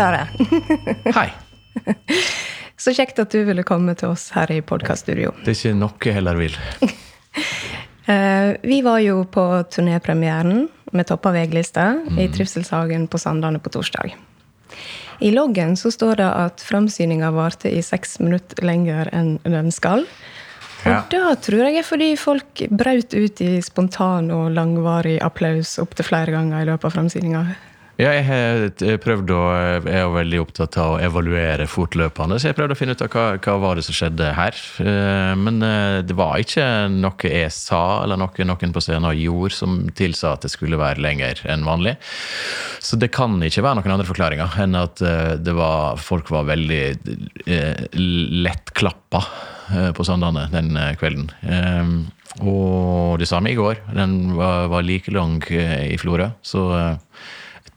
Are. Hei. Så kjekt at du ville komme til oss her i podkaststudio. Det er ikke noe jeg heller vil. Eh, vi var jo på turnépremieren med Toppa VG-lista Mm. i Trivselshagen på Sandane på torsdag. I loggen så står det at framsyninga varte i seks minutter lenger enn den skal. Og Ja. da tror jeg er fordi folk braut ut i spontan og langvarig applaus opptil flere ganger i løpet av framsyninga. Ja, jeg har prøvd å Jeg er veldig opptatt av å evaluere fortløpende, så jeg prøvde å finne ut av hva, hva var det som skjedde her. Eh, Men eh, det var ikke noe jeg sa, eller noe noen på scenen gjorde, som tilsa at det skulle være lenger enn vanlig. Så det kan ikke være noen andre forklaringer enn at eh, var, folk var veldig eh, lettklappa eh, på Sandane den eh, kvelden. Eh, Og det samme i går. Den var, var like lang eh, i Florø. Så eh,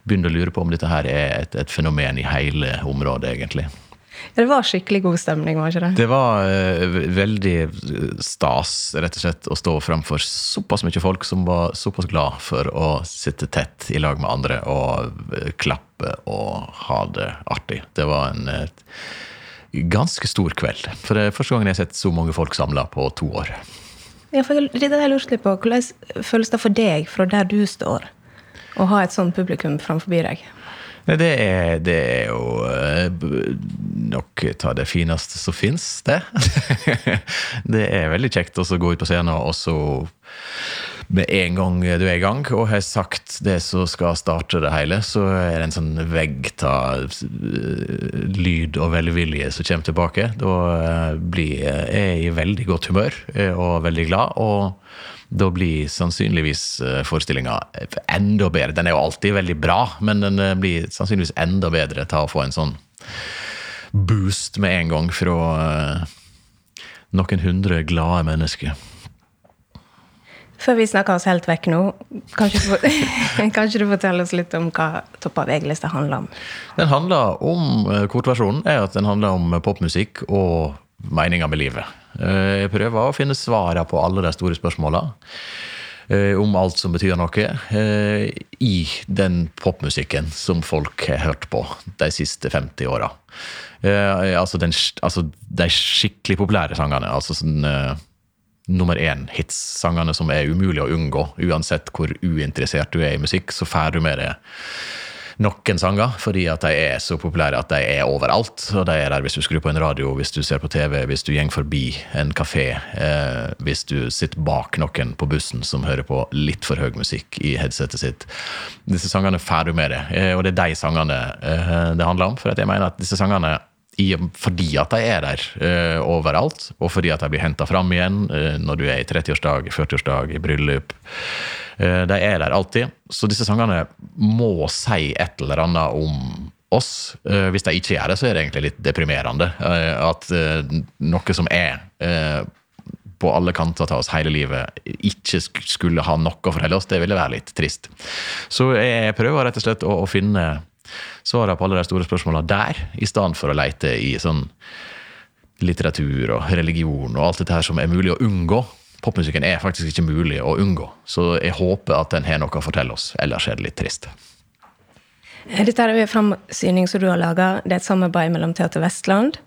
begynner å lure på om dette her er et, et fenomen i hele området, egentlig. Det var skikkelig god stemning, var ikke det? Det var uh, veldig stas, rett og slett, å stå framfor såpass mye folk som var såpass glad for å sitte tett i lag med andre og eh, klappe og ha det artig. Det var en uh, ganske stor kveld. For det er første gangen jeg har sett så mange folk samla på to år. Ja, for det har jeg lurt litt på. Hvordan føles det for deg, fra der du står, å ha et sånt publikum framfor deg? Det er, det er jo nok ta det fineste som fins, det. det er veldig kjekt å gå ut på scenen og så med en gang du er i gang og har sagt det som skal starte det hele, så er det en sånn vegg av eh, lyd og velvilje som kommer tilbake. Da eh, blir jeg i veldig godt humør eh, og veldig glad. og da blir sannsynligvis eh, forestillinga enda bedre. Den er jo alltid veldig bra, men den eh, blir sannsynligvis enda bedre til å få en sånn boost med en gang fra eh, noen hundre glade mennesker. Før vi snakker oss helt vekk nå, kan ikke du, kan ikke du fortelle oss litt om hva Toppa VG-lista handler om? Den handler om, eh, Kortversjonen er at den handler om popmusikk og meninga med livet. Eh, Jeg prøver å finne svarene på alle de store spørsmåla. eh, Om alt som betyr noe. eh, I den popmusikken som folk har hørt på de siste 50 åra. Altså, altså de skikkelig populære sangene. Altså sånn nummer én-hits-sangene som er umulig å unngå. Uansett hvor uinteressert du er i musikk, så får du med deg noen sanger, fordi at de er så populære at de er overalt. Og de er der hvis du skrur på en radio, hvis du ser på TV, hvis du går forbi en kafé, eh, hvis du sitter bak noen på bussen som hører på litt for høy musikk i headsetet sitt. Disse sangene får du med deg, eh, og det er de sangene eh, det handler om. For jeg mener at disse sangene fordi at de er der uh, overalt, og fordi at de blir henta fram igjen uh, når du er i 30-årsdag, 40-årsdag, i bryllup. Eh, de er der alltid. Så disse sangene må si et eller annet om oss. Eh, hvis de ikke gjør det, så er det egentlig litt deprimerende. eh, at noe som er på alle kanter til oss hele livet, ikke skulle ha noe å fortelle oss, det ville være litt trist. Så jeg prøver rett og slett å finne svarene på alle de store spørsmålene der, i stedet for å leite i sånn litteratur og religion og alt dette her som er mulig å unngå. Popmusikken er faktisk ikke mulig å unngå, så jeg håper at den har noe å fortelle oss. Ellers er det litt trist. Dette er en framsyning som du har laga. Det er et samarbeid mellom Teater Vestland,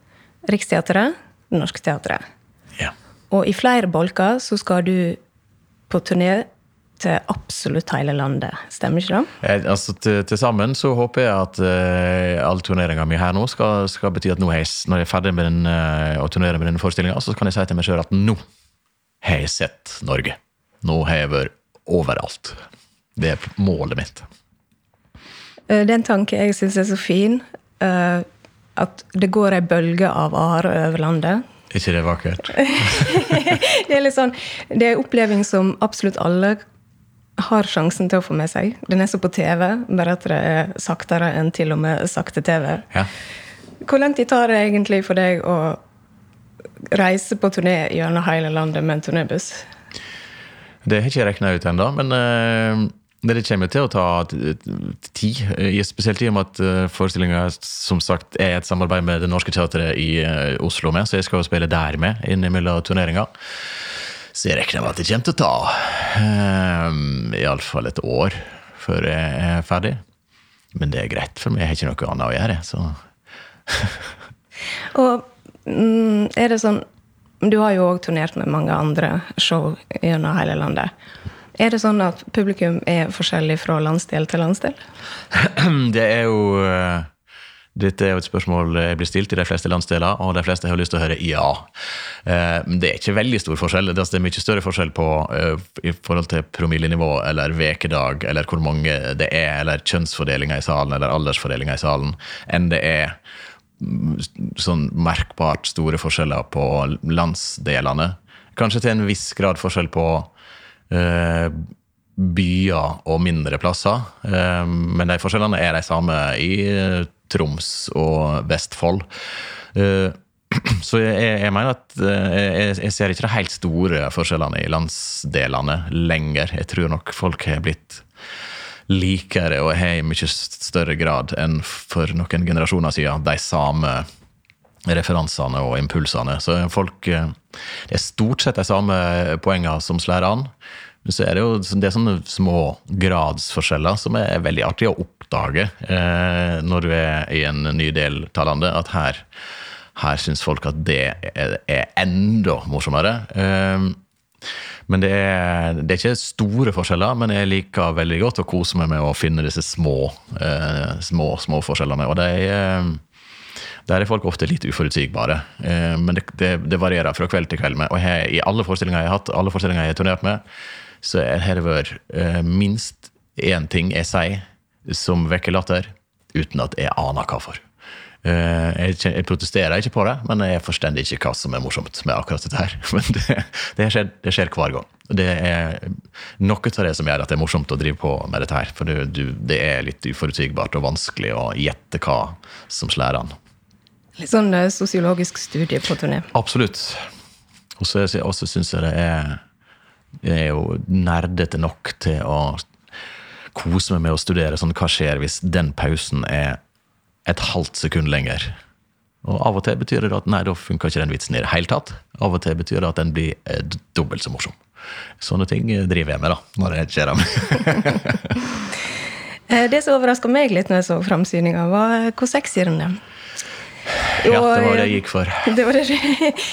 Riksteatret, Det Norske Teatret. Ja. Og i flere bolker så skal du på turné til absolutt hele landet. Stemmer ikke det? Eh, Altså, til, sammen så håper jeg at eh, all turneringa mi her nå skal, skal bety at nå er jeg, når jeg er ferdig med den, eh, å turnere med denne forestillinga, så kan jeg si til meg sjøl at nå har jeg sett Norge. Nå har jeg vært overalt. Det er målet mitt. Eh, Det er en tanke jeg syns er så fin. eh, At det går ei bølge av are over landet. Ikke det vakkert? Det er litt sånn, det er en oppleving som absolutt alle har sjansen til å få med seg. Den er så på TV, bare at det er saktere enn til og med sakte TV. Ja. Hvor lang tid tar det egentlig for deg å reise på turné gjennom hele landet med en turnébuss? Det har ikke jeg regna ut ennå, men uh, det kommer til å ta tid. eh, Spesielt i og med at uh, forestillinga som sagt er et samarbeid med Det Norske Teatret i eh, Oslo med, så jeg skal jo spille der med innimellom turneringa. Så jeg regner med at det kommer til å ta um, iallfall et år før jeg er ferdig. men det er greit, for meg, jeg har ikke noe annet å gjøre. Så. Og er det sånn Du har jo òg turnert med mange andre show gjennom hele landet. Er det sånn at publikum er forskjellig fra landsdel til landsdel? Det er jo eh, dette er jo et spørsmål jeg blir stilt i de fleste landsdeler, og de fleste har lyst til å høre ja. Eh, men det er ikke veldig stor forskjell. Det er mye større forskjell på eh, i forhold til promillenivå eller vekedag, eller hvor mange det er, eller kjønnsfordelinga i salen, eller aldersfordelinga i salen, enn det er sånn merkbart store forskjeller på landsdelene. Kanskje til en viss grad forskjell på uh, byer og mindre plasser. Uh, men de forskjellene er de samme i eh, Troms og Vestfold. Uh, så jeg, jeg, mener at jeg, jeg ser ikke de helt store forskjellene i landsdelene lenger. Jeg tror nok folk har blitt likere og har i mye større grad enn for noen generasjoner siden de samme referansene og impulsene. Så folk eh, Det er stort sett de samme poengene som slår an. Men så er det jo det er sånne små gradsforskjeller som er veldig artig å oppdage eh, når du er i en ny del av landet. At her, her syns folk at det er, er enda morsommere. Eh, men det er, det er, ikke store forskjeller, men jeg liker veldig godt å kose meg med å finne disse små, eh, små, små forskjellene. Og de, eh, der er folk ofte litt uforutsigbare. Eh, men det, det, det, varierer fra kveld til kveld. Med. Og jeg, i alle forestillinger jeg har hatt, alle forestillinger jeg har turnert med, så har det vært eh, minst én ting jeg sier som vekker latter, uten at jeg aner hva for. Eh, jeg, jeg, protesterer ikke på det, men jeg forstår ikke hva som er morsomt med akkurat dette her. Men det, det, skjer, det skjer, hver gang. Det er noe av det som gjør at det er morsomt å drive på med dette her. For det, det er litt uforutsigbart og vanskelig å gjette hva som slår an. Litt sånn uh, sosiologisk studie på turné? Absolutt. Og så syns jeg det er det er jo nerdete nok til å kose meg med å studere sånn hva skjer hvis den pausen er et halvt sekund lenger. Og Av og til betyr det at nei, da funka ikke den vitsen i det hele tatt. Av og til betyr det at den blir eh, dobbelt så morsom. Sånne ting eh, driver jeg med da, når det skjer. dem. det som overraska meg litt når jeg så framsyninga, var hvor sexy den er. Ja, det var det jeg gikk for. Det var det.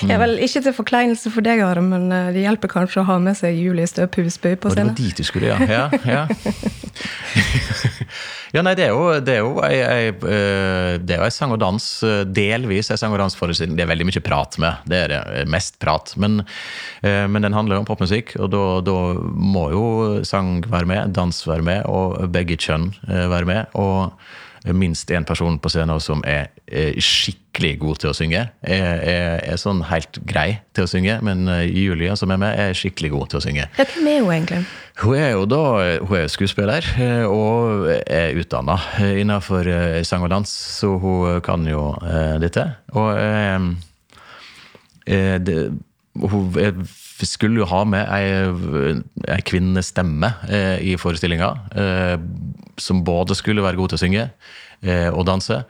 Jeg vel ikke til forkleinelse for deg, Are, men eh, det hjelper kanskje å ha med seg Julie Støp Husby på scenen. Og det var dit du skulle, ja. ja, ja. ja nei, det er jo, det er jo ei, ei, eh, det er jo ei sang og dans, eh, delvis ei sang og dansforestilling. Det er veldig mye prat med. Det er det, mest prat. Men, men den handler jo om popmusikk, og da må jo sang være med, dans være med, og begge kjønn være med. og minst én person på scenen som er, er, skikkelig god til å synge. Er, er, er, sånn helt grei til å synge, men eh, Julia, som er med, er skikkelig god til å synge. Hvem er hun egentlig? Hun er jo da hun er skuespiller eh, og er utdanna innenfor eh, sang og dans, så hun kan jo dette. Og det, hun skulle jo ha med ei, ei kvinnestemme i forestillinga som både skulle være god til å synge eh, og danse,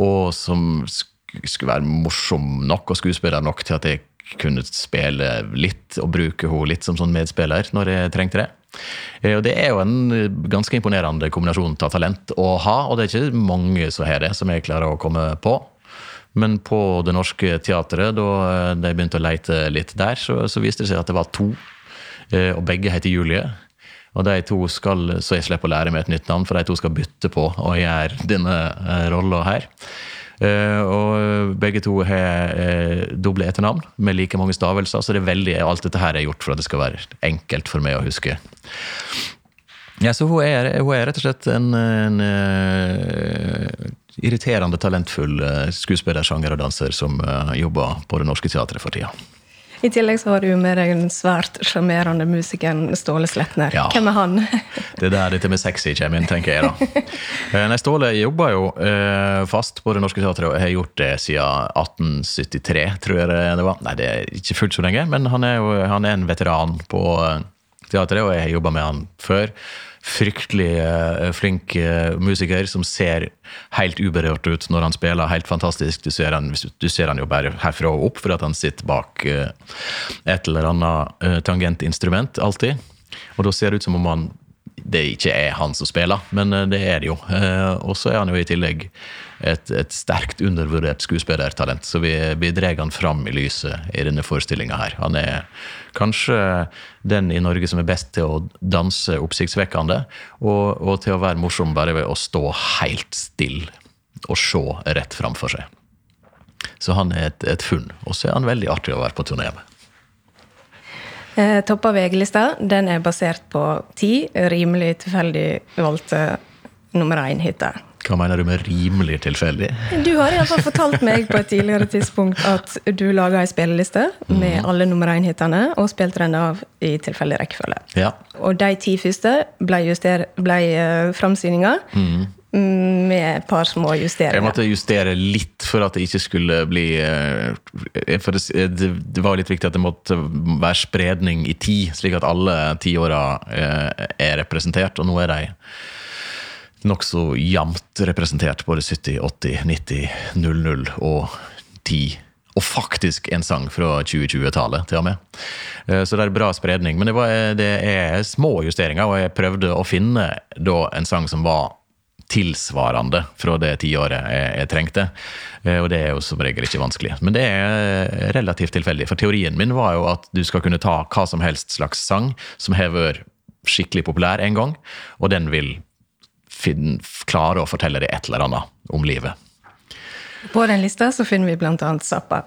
og som skulle være morsom nok og skuespiller nok til at jeg kunne spille litt og bruke henne litt som sånn medspiller når jeg trengte det. Eh, og Det er jo en ganske imponerende kombinasjon av talent å ha, og det er ikke mange som har det, som jeg klarer å komme på. Men på Det Norske Teatret, da eh, de begynte å leite litt der, så, så viste det seg at det var to. Og begge heter Julie. Og de to skal, Så jeg slipper å lære meg et nytt navn, for de to skal bytte på å gjøre denne uh, rolla her. Og begge to har doble etternavn med like mange stavelser, så det er veldig, alt dette her er gjort for at det skal være enkelt for meg å huske. Ja, så hun er, hun er rett og slett en, en irriterende talentfull skuespillersjanger og danser som jobber på Det Norske Teatret for tida. I tillegg så har du med deg den svært sjarmerende musikeren Ståle Sletner. Ja. Hvem er han? det er der dette med sexy kommer inn, tenker jeg da. Eh, nei, Ståle jobber jo eh, fast på Det Norske Teatret og har gjort det siden 1873, tror jeg det var. Nei, det er ikke fullt så lenge, men han er jo han er en veteran på eh, teatret, og jeg har jobba med han før fryktelig uh, flink uh, musiker som ser helt uberørt ut når han spiller. Helt fantastisk. Du ser han, du ser han jo bare herfra og opp, for at han sitter bak uh, et eller annet tangentinstrument alltid. Og da ser det ut som om han det ikke er han som spiller, men eh, det er det jo. Eh, og så er han jo i tillegg et, et sterkt undervurdert skuespillertalent, så vi, vi drar han fram i lyset i denne forestillinga her. Han er kanskje den i Norge som er best til å danse oppsiktsvekkende, og, og til å være morsom bare ved å stå helt stille og se rett framfor seg. Så han er et, et funn. Og så er han veldig artig å være på turné med. Eh, Topp av VG-lista den er basert på ti rimelig tilfeldig valgte nummer én-hytter. Hva mener du med rimelig tilfeldig? Du har iallfall fortalt meg på et tidligere tidspunkt at du laga ei spilleliste med mm. alle nummer én-hitene, og spilte den av i tilfeldig rekkefølge. Ja. Og de ti første ble, juster, ble uh, framsyninga mm, med et par små justeringer. Jeg måtte justere litt for at det ikke skulle bli eh, For det, det, var litt viktig at det måtte være spredning i tid, slik at alle tiåra eh, er representert. Og nå er de nokså jevnt representert. Både 70, 80, 90, 00 og 10. Og faktisk en sang fra 2020-tallet, til og med. Eh, Så det er bra spredning. Men det, var, det er små justeringer, og jeg prøvde å finne da en sang som var tilsvarende fra det tiåret jeg, jeg trengte. Eh, Og det er jo som regel ikke vanskelig. Men det er relativt tilfeldig. For teorien min var jo at du skal kunne ta hva som helst slags sang som har vært skikkelig populær en gang, og den vil finne, klare å fortelle deg et eller annet om livet. På den lista så finner vi annet Zappa.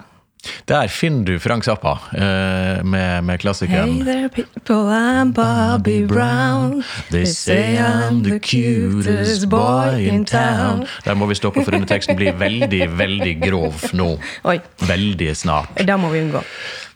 Der finner du Frank Zappa eh, med, med Hey there people, I'm Bobby Brown. They say I'm the cutest boy in town. Der må vi stoppe, for denne teksten blir veldig, veldig grov nå. Oi, Veldig snart. det må vi unngå.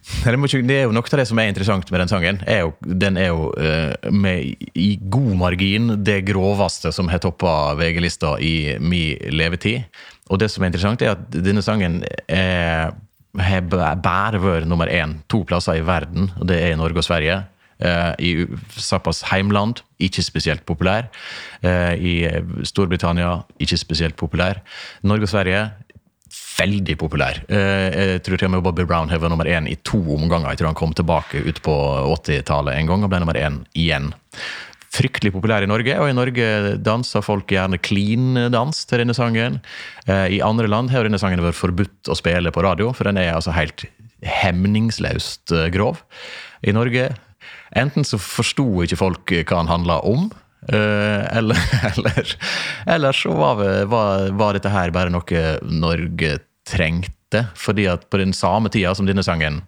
Det er jo noe av det som er interessant med den sangen. Er jo, den er jo eh, med i god margin det groveste som har toppa VG-lista i min levetid. Og det som er interessant, er at denne sangen er, har bare vært nummer én to plasser i verden, og det er i Norge og Sverige. Eh, I Zappas heimland, ikke spesielt populær. Eh, I Storbritannia, ikke spesielt populær. Norge og Sverige, veldig populær. Eh, Jeg tror til og med Bobby Brown har vært nummer én i to omganger. Jeg tror han kom tilbake ut på 80-tallet en gang og ble nummer én igjen. Fryktelig populær i Norge, og i Norge danser folk gjerne clean-dans til denne sangen. Eh, I andre land har denne sangen vært forbudt å spille på radio, for den er altså helt hemningsløst eh, grov. I Norge enten så forsto ikke folk hva den handla om, eh, eller, eller, eller så var, var, var dette her bare noe Norge trengte. Fordi at på den samme tida som denne sangen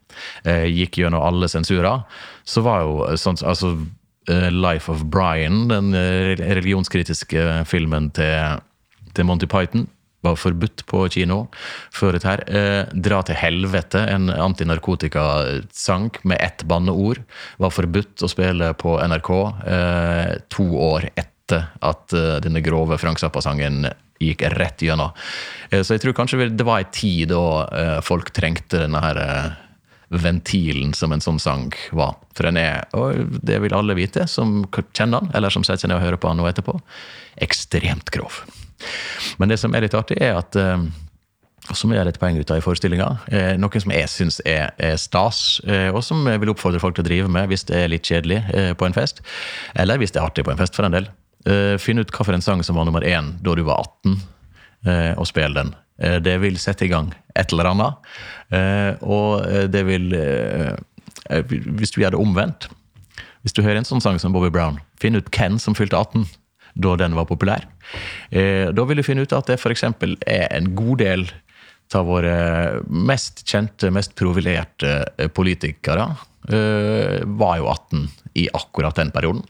eh, gikk gjennom alle sensurer, så var jo sånn altså, eh, Life of Brian, den eh, religionskritiske filmen til, til Monty Python, var forbudt på kino før dette her. Eh, Dra til helvete, en antinarkotikasang med ett banneord, var forbudt å spille på NRK eh, to år etter at eh, denne grove Frank Zappa-sangen gikk rett gjennom. Eh, så jeg tror kanskje det var en tid da eh, folk trengte denne her eh, ventilen som en sånn sang var. For den er, og det vil alle vite som kjenner den, eller som setter seg ned og hører på den nå etterpå, ekstremt grov. Men det som er litt artig, er at eh, og som gjør et poeng ut av i forestillinga. Eh, noe som jeg syns er, er stas, eh, og som jeg vil oppfordre folk til å drive med hvis det er litt kjedelig eh, på en fest. Eller hvis det er artig på en fest, for en del. Eh, Finn ut hva for en sang som var nummer én da du var 18, eh, og spill den. Eh, det vil sette i gang et eller annet. Eh, og eh, det vil Hvis du gjør det omvendt Hvis du hører en sånn sang som Bobby Brown, finn ut hvem som fylte 18 da den var populær. Da vil du finne ut at det f.eks. er en god del av våre mest kjente, mest profilerte politikere var jo 18 i akkurat den perioden.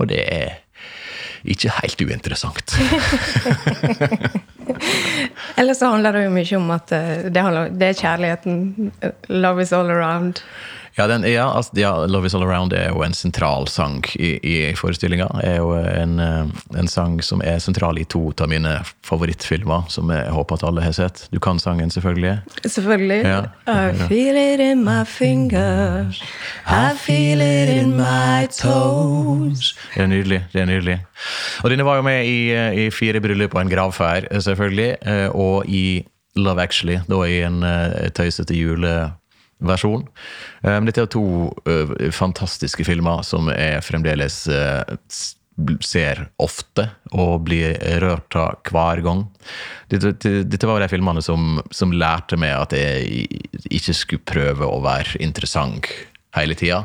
Og det er ikke helt uinteressant. Eller så handler det jo mye om at eh, det, handler, det er kjærligheten. Love is all around. Ja, den, ja, altså, ja, 'Love Is All Around' er jo en sentral sang i, i forestillinga. Er jo en, eh, en sang som er sentral i to av mine favorittfilmer, som jeg håper at alle har sett. Du kan sangen, selvfølgelig. Selvfølgelig. Ja. I feel it in my fingers. I feel it in my toes. Det er nydelig. det er nydelig. Og denne var jo med i, eh, i Fire bryllup og en gravferd, eh, selvfølgelig. Og i Love Actually, da i en tøysete juleversjon. Eh, Men dette er to eh, fantastiske filmer som jeg fremdeles eh, ser ofte og blir rørt av hver gang. Dette, var de filmene som, som lærte meg at jeg ikke skulle prøve å være interessant hele tida.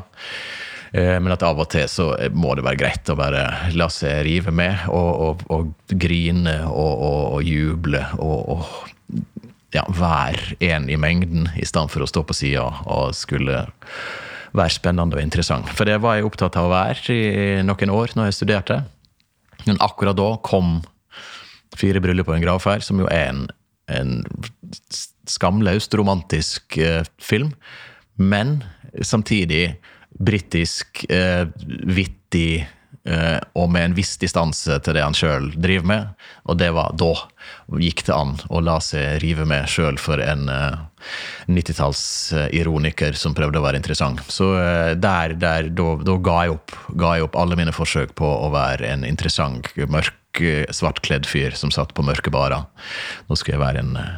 Eh, Men at av og til så må det være greit å bare la seg rive med og, og, og grine og, og, juble og ja, være en i mengden, i stedet for å stå på sida og skulle være spennende og interessant. For det var jeg opptatt av å være i noen år når jeg studerte. Men akkurat da kom Fire bryllup og en gravferd, som jo er en, en skamløst romantisk eh, film, men samtidig britisk, eh, vittig eh, og med en viss distanse til det han sjøl driver med. Og det var da gikk det an å la seg rive med sjøl for en eh, 90-talls-ironiker som prøvde å være interessant. Så eh, der, der da, ga, jeg opp, ga jeg opp alle mine forsøk på å være en interessant, mørk, eh, svartkledd fyr som satt på mørke barer. Nå skal jeg være en eh,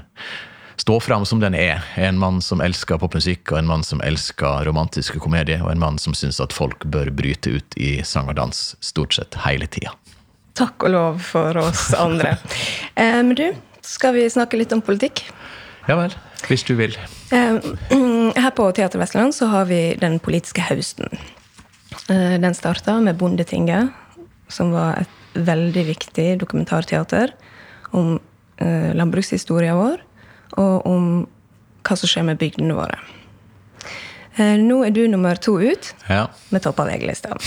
stå fram som den er. En mann som elsker popmusikk, og en mann som elsker romantiske komedier, og en mann som syns at folk bør bryte ut i sang og dans stort sett hele tida. Takk og lov for oss andre. Men Men du, skal vi snakke litt om politikk? Ja vel, hvis du vil. Eh, Her på Teater Vestland så har vi Den politiske høsten. Eh, Den starta med Bondetinget, som var et veldig viktig dokumentarteater om eh, landbrukshistoria vår, og om hva som skjer med bygdene våre. Eh, Nå er du nummer to ut Ja. med topp av VG-lista.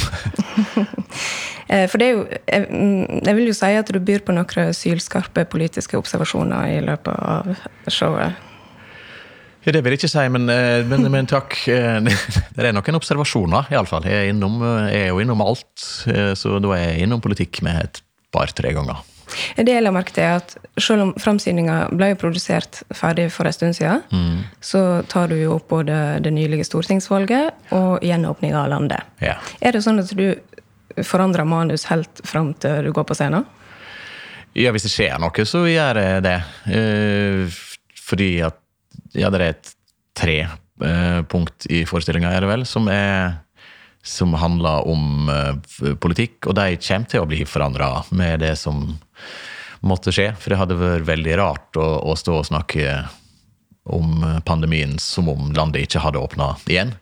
Eh, For det er jo jeg, mm, jeg vil jo si at du byr på noen sylskarpe politiske observasjoner i løpet av showet. Ja, Det vil jeg ikke si, men, eh, men, men takk. Eh, Det er noen observasjoner, iallfall. Jeg, er innom, eh, jeg er jo innom alt, eh, så da er jeg innom politikk med et par-tre ganger. Det jeg la merke til, er at selv om framsyninga ble jo produsert ferdig for en stund siden, så tar du jo opp både det nylige stortingsvalget og gjenåpninga av landet. Ja. Er det sånn at du forandrer manus helt fram til du går på scenen? Ja, hvis det skjer noe, så gjør jeg det. Eh, fordi at Ja, det er et tre eh, punkt i forestillinga, er det vel, som er som handler om eh, politikk, og de kommer til å bli forandra med det som måtte skje. For det hadde vært veldig rart å, å stå og snakke om pandemien som om landet ikke hadde åpna igjen.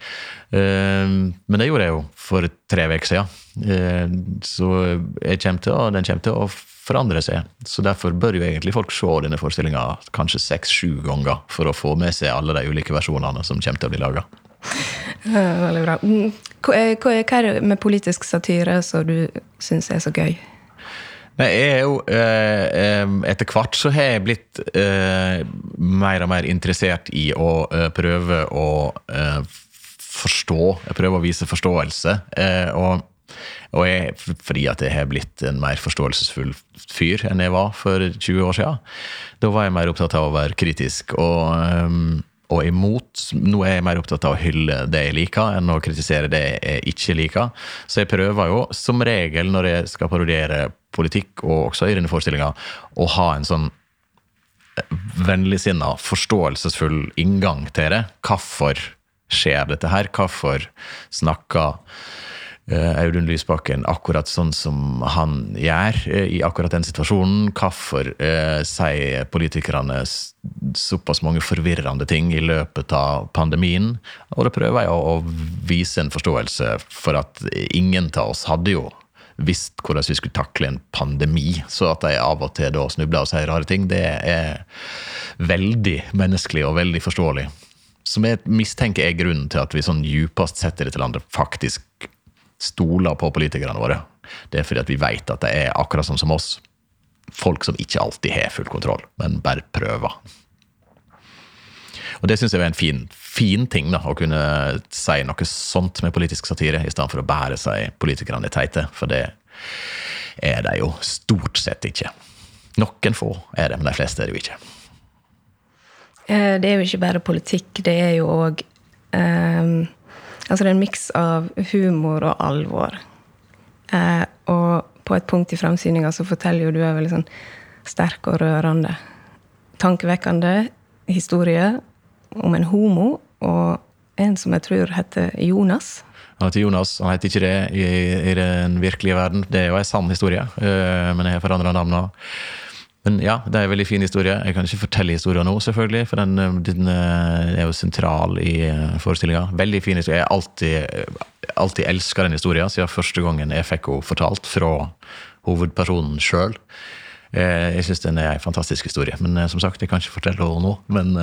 Eh, Men det gjorde jeg jo for tre uker siden. Eh, Så jeg kommer til og den kommer til å forandre seg. Så derfor bør jo egentlig folk se denne forestillinga kanskje seks-sju ganger for å få med seg alle de ulike versjonene som kommer til å bli laga. Eh, Veldig bra. Mm, hva er det med politisk satire som du syns er så gøy? Nei, jeg er jo eh, Etter hvert så har jeg blitt eh, mer og mer interessert i å eh, prøve å forstå. Jeg prøver å vise forståelse. Og og jeg, fordi at jeg har blitt en mer forståelsesfull fyr enn jeg var for 20 år siden. Da var jeg mer opptatt av å være kritisk og, og imot. Nå er jeg mer opptatt av å hylle det jeg liker, enn å kritisere det jeg ikke liker. Så jeg prøver jo som regel når jeg skal parodiere politikk, og også i denne forestillinga, å ha en sånn vennligsinna, forståelsesfull inngang til det. Hvorfor skjer dette her? Hvorfor snakker eh, Audun Lysbakken akkurat sånn som han gjør eh, i akkurat den situasjonen? Hvorfor eh, sier politikerne såpass mange forvirrende ting i løpet av pandemien? Og da prøver jeg å, å vise en forståelse for at ingen av oss hadde jo visst hvordan vi skulle takle en pandemi. Så at de av og til da snubler og sier rare ting, det er veldig menneskelig og veldig forståelig. Som jeg mistenker er grunnen til at vi sånn djupest sett i dette landet faktisk stoler på politikerne våre. Det er fordi at vi vet at de er akkurat sånn som oss. Folk som ikke alltid har full kontroll, men bare prøver. Og det syns jeg er en fin, fin ting, da, å kunne si noe sånt med politisk satire, i stedet for å bære seg politikerne i teite, for det er de jo stort sett ikke. Noen få er det, men de fleste er det jo ikke. Eh, Det er jo ikke bare politikk, det er jo òg Altså, det er en miks av humor og alvor. Uh, og på et punkt i framsyninga så forteller jo du en veldig sånn sterk og rørende, tankevekkende historie om en homo og en som jeg tror heter Jonas. Han heter Jonas, han heter ikke det i, i den virkelige verden. Det er jo en sann historie, uh, men jeg har forandra navnet. Men ja, det er en veldig fin historie. Jeg kan ikke fortelle historien nå, selvfølgelig, for den, den er jo sentral i forestillinga. Veldig fin historie. Jeg har alltid, alltid elska den historien siden første gangen jeg fikk henne fortalt fra hovedpersonen sjøl. Jeg syns den er en fantastisk historie. Men som sagt, jeg kan ikke fortelle henne nå. Men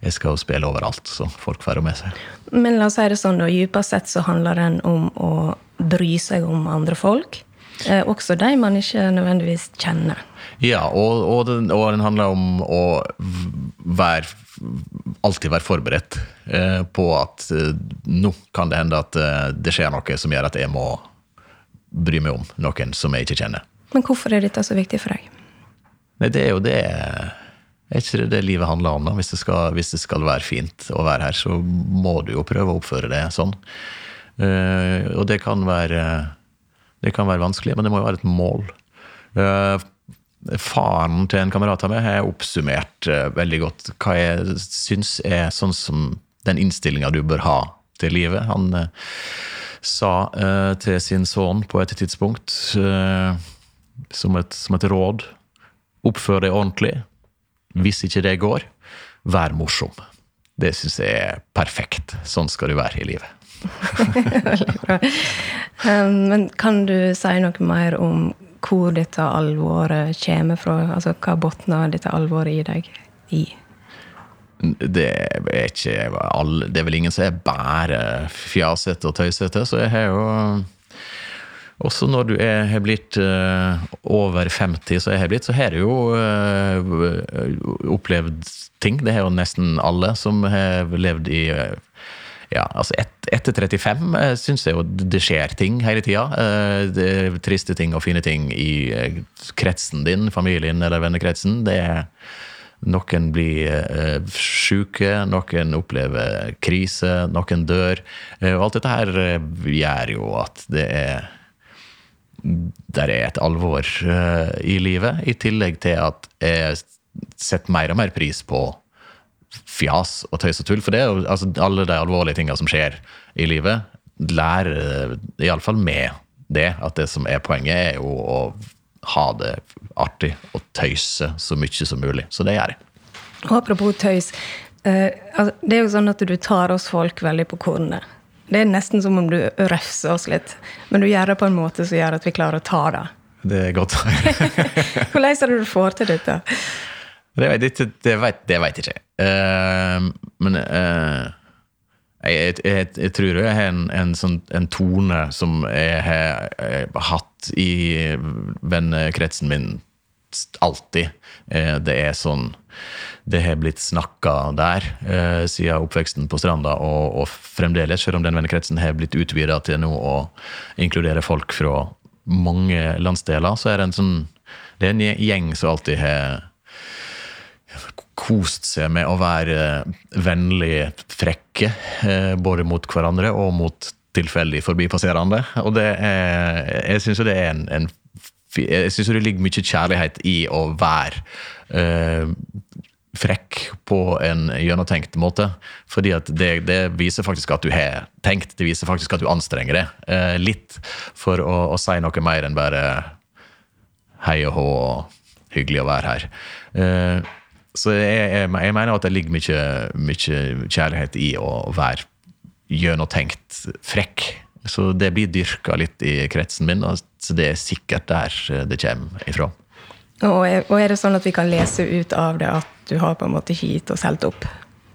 jeg skal jo spille overalt, så folk får henne med seg. Men la oss si det sånn, da. Dypest sett så handler den om å bry seg om andre folk. Eh, også de man ikke nødvendigvis kjenner. Ja, og, og, den, og den, handler om å være, alltid være forberedt eh, på at eh, nå kan det hende at eh, det skjer noe som gjør at jeg må bry meg om noen som jeg ikke kjenner. Men hvorfor er dette så viktig for deg? Nei, det er jo det er ikke det det livet handler om? da? Hvis det, skal, hvis det skal være fint å være her, så må du jo prøve å oppføre det sånn. Uh, og det kan være det kan være vanskelig, men det må jo være et mål. Uh, faren til en kamerat av meg har oppsummert uh, veldig godt hva jeg syns er sånn som den innstillinga du bør ha til livet. Han sa til sin sønn på et tidspunkt, som et, som, et, råd, oppfør deg ordentlig. Hvis ikke det går, vær morsom. Det syns jeg er perfekt. Sånn skal du være i livet. Veldig bra. Um, men kan du si noe mer om hvor dette alvoret kommer fra? Altså hva bunner dette alvoret i deg i? Det er ikke alle, Det er vel ingen som er bare fjasete og tøysete, så jeg har jo også når du er, har blitt uh, over 50, så jeg har blitt, så har du jo uh, opplevd ting. Det har jo nesten alle som har levd i uh, ja, altså et, etter 35 uh, syns jeg jo det skjer ting hele tida. Triste ting og fine ting i kretsen din, familien eller vennekretsen. Det er Noen blir uh, sjuke, noen opplever krise, noen dør. og alt dette her gjør jo at det er der er et alvor i livet, i tillegg til at jeg setter mer og mer pris på fjas og tøys og tull. For det er jo altså, alle de alvorlige tingene som skjer i livet, lærer iallfall med det at det som er poenget, er jo å ha det artig og tøyse så mye som mulig. Så det gjør jeg. Apropos tøys. Uh, altså, det er jo sånn at du tar oss folk veldig på kornet. Det er nesten som om du refser oss litt. Men du gjør det på en måte som gjør at vi klarer å ta det. Det er godt. Hvordan er det du får til dette? Det vet, det, det vet, det vet jeg ikke. Uh, men uh, jeg, jeg, jeg, tror jeg har en, en, sånn, en tone som jeg har hatt i vennekretsen min alltid. Uh, det er sånn Det har blitt snakka der siden oppveksten på Stranda, og, og, fremdeles, selv om den vennekretsen har blitt utvida til nå å inkludere folk fra mange landsdeler, så er det en sånn Det er en gjeng som alltid har kost seg med å være vennlig frekke, eh, både mot hverandre og mot tilfeldig forbipasserende. Og det er, jeg syns jo det er en, en jeg syns det ligger mye kjærlighet i å være eh, frekk på en gjennomtenkt måte. Fordi at det, det, viser faktisk at du har tenkt, det viser faktisk at du anstrenger deg eh, litt for å, å, si noe mer enn bare hei og hå og hyggelig å være her. Eh, så jeg, jeg, jeg, mener at det ligger mye, mye kjærlighet i å være gjennomtenkt frekk. Så det blir dyrka litt i kretsen min, så det er sikkert der det kommer ifra. Og er, det sånn at vi kan lese ut av det at du har på en måte ikke gitt oss helt opp?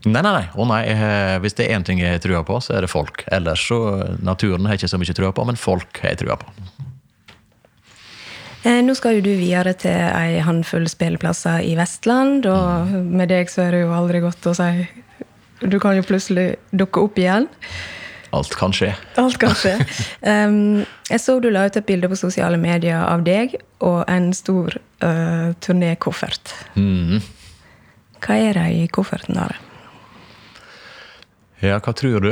Nei, nei, nei. Å nei. Hvis det er én ting jeg tror på, så er det folk. Ellers så Naturen har jeg ikke så mye trua på, men folk har jeg trua på. Eh, nå skal jo du videre til ei håndfull spilleplasser i Vestland, og med deg så er det jo aldri godt å si Du kan jo plutselig dukke opp igjen. Alt kan skje. Alt kan skje. Um, jeg så du la ut et bilde på sosiale medier av deg og en stor uh, turnékoffert. Mm. Hva er det i kofferten? der? Ja, hva tror du?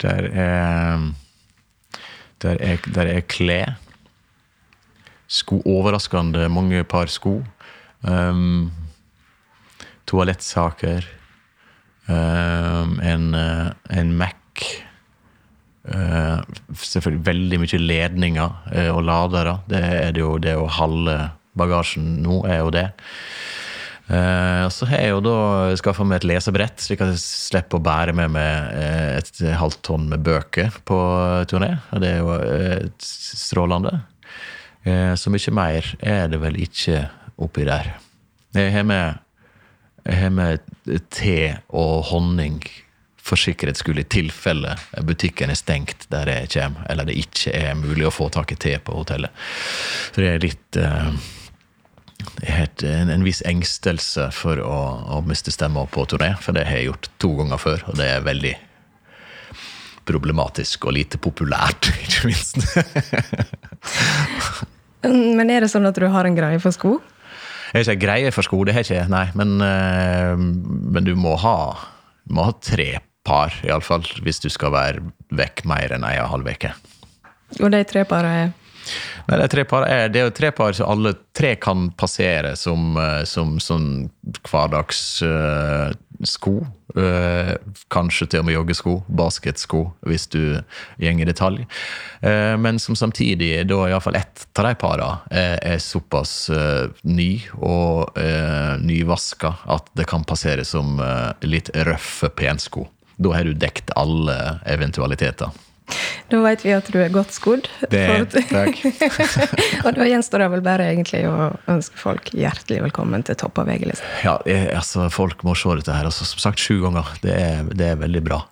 Der er Der er, der er klær sko, overraskende mange par sko. Um, toalettsaker. Um, en, uh, en Mac. Uh, selvfølgelig veldig mye ledninger eh, og ladere. Det er det jo det å halve bagasjen nå, er jo det. Eh, så har jeg jo da skaffa meg et lesebrett, slik at jeg slipper å bære med meg eh, et halvt tonn med bøker på turné. Og det er jo eh, strålende. Så mye mer er det vel ikke oppi der. Jeg har med, jeg har med te og honning for sikkerhets skyld, i tilfelle butikken er stengt der jeg kommer, eller det ikke er mulig å få tak i te på hotellet. Så det er litt jeg en, en viss engstelse for å, å miste stemma på turné, for det har jeg gjort to ganger før, og det er veldig problematisk og lite populært, ikke minst. Men er det sånn at du har en greie for sko? Jeg har ikke greie for sko, det har jeg ikke, nei. Men, øh, men du må ha, må ha tre par, iallfall, hvis du skal være vekk mer enn ei og en halv uke. Og de tre parene er Nei, det, er tre par, er, det er jo tre par som alle tre kan passere som, som, som sånn hverdagssko. Uh, kanskje til og med joggesko, basketsko, hvis du går i detalj. Uh, men som samtidig, da iallfall ett av de parene er, såpass uh, ny og nyvaska at det kan passere som litt røffe pensko. Da har du dekt alle eventualiteter. Da vet vi at du er godt skodd. Det, takk. og da gjenstår det vel bare egentlig å ønske folk hjertelig velkommen til topp av VG-listen. Ja, altså, folk må se dette her. Altså, som sagt sju ganger. Det er, det er veldig bra.